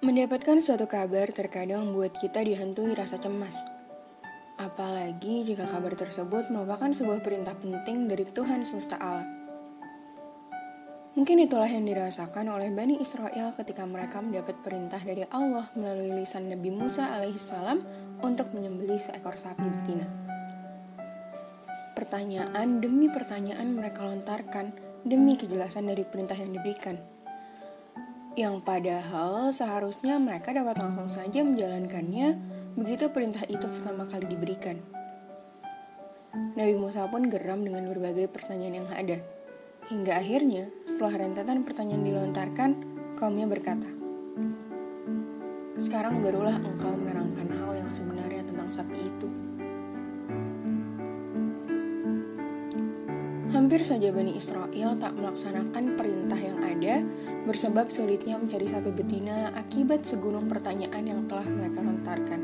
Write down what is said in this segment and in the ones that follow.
Mendapatkan suatu kabar terkadang membuat kita dihantui rasa cemas. Apalagi jika kabar tersebut merupakan sebuah perintah penting dari Tuhan semesta alam. Mungkin itulah yang dirasakan oleh Bani Israel ketika mereka mendapat perintah dari Allah melalui lisan Nabi Musa alaihissalam untuk menyembelih seekor sapi betina. Pertanyaan demi pertanyaan mereka lontarkan demi kejelasan dari perintah yang diberikan yang padahal seharusnya mereka dapat langsung saja menjalankannya begitu perintah itu pertama kali diberikan. Nabi Musa pun geram dengan berbagai pertanyaan yang ada. Hingga akhirnya, setelah rentetan pertanyaan dilontarkan, kaumnya berkata, Sekarang barulah engkau menerangkan hal yang sebenarnya tentang Hampir saja Bani Israel tak melaksanakan perintah yang ada, bersebab sulitnya mencari sapi betina akibat segunung pertanyaan yang telah mereka lontarkan.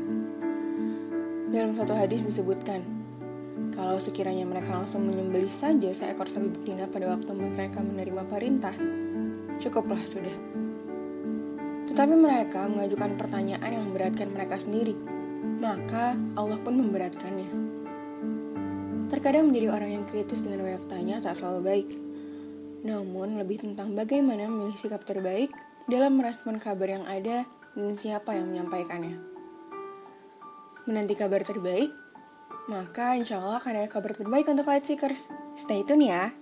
Dalam satu hadis disebutkan, kalau sekiranya mereka langsung menyembelih saja seekor sapi betina pada waktu mereka menerima perintah, cukuplah sudah. Tetapi mereka mengajukan pertanyaan yang memberatkan mereka sendiri, maka Allah pun memberatkannya. Terkadang menjadi orang yang kritis dengan banyak tanya tak selalu baik. Namun, lebih tentang bagaimana memilih sikap terbaik dalam merespon kabar yang ada dan siapa yang menyampaikannya. Menanti kabar terbaik, maka insya Allah akan ada kabar terbaik untuk Light Seekers. Stay tune ya!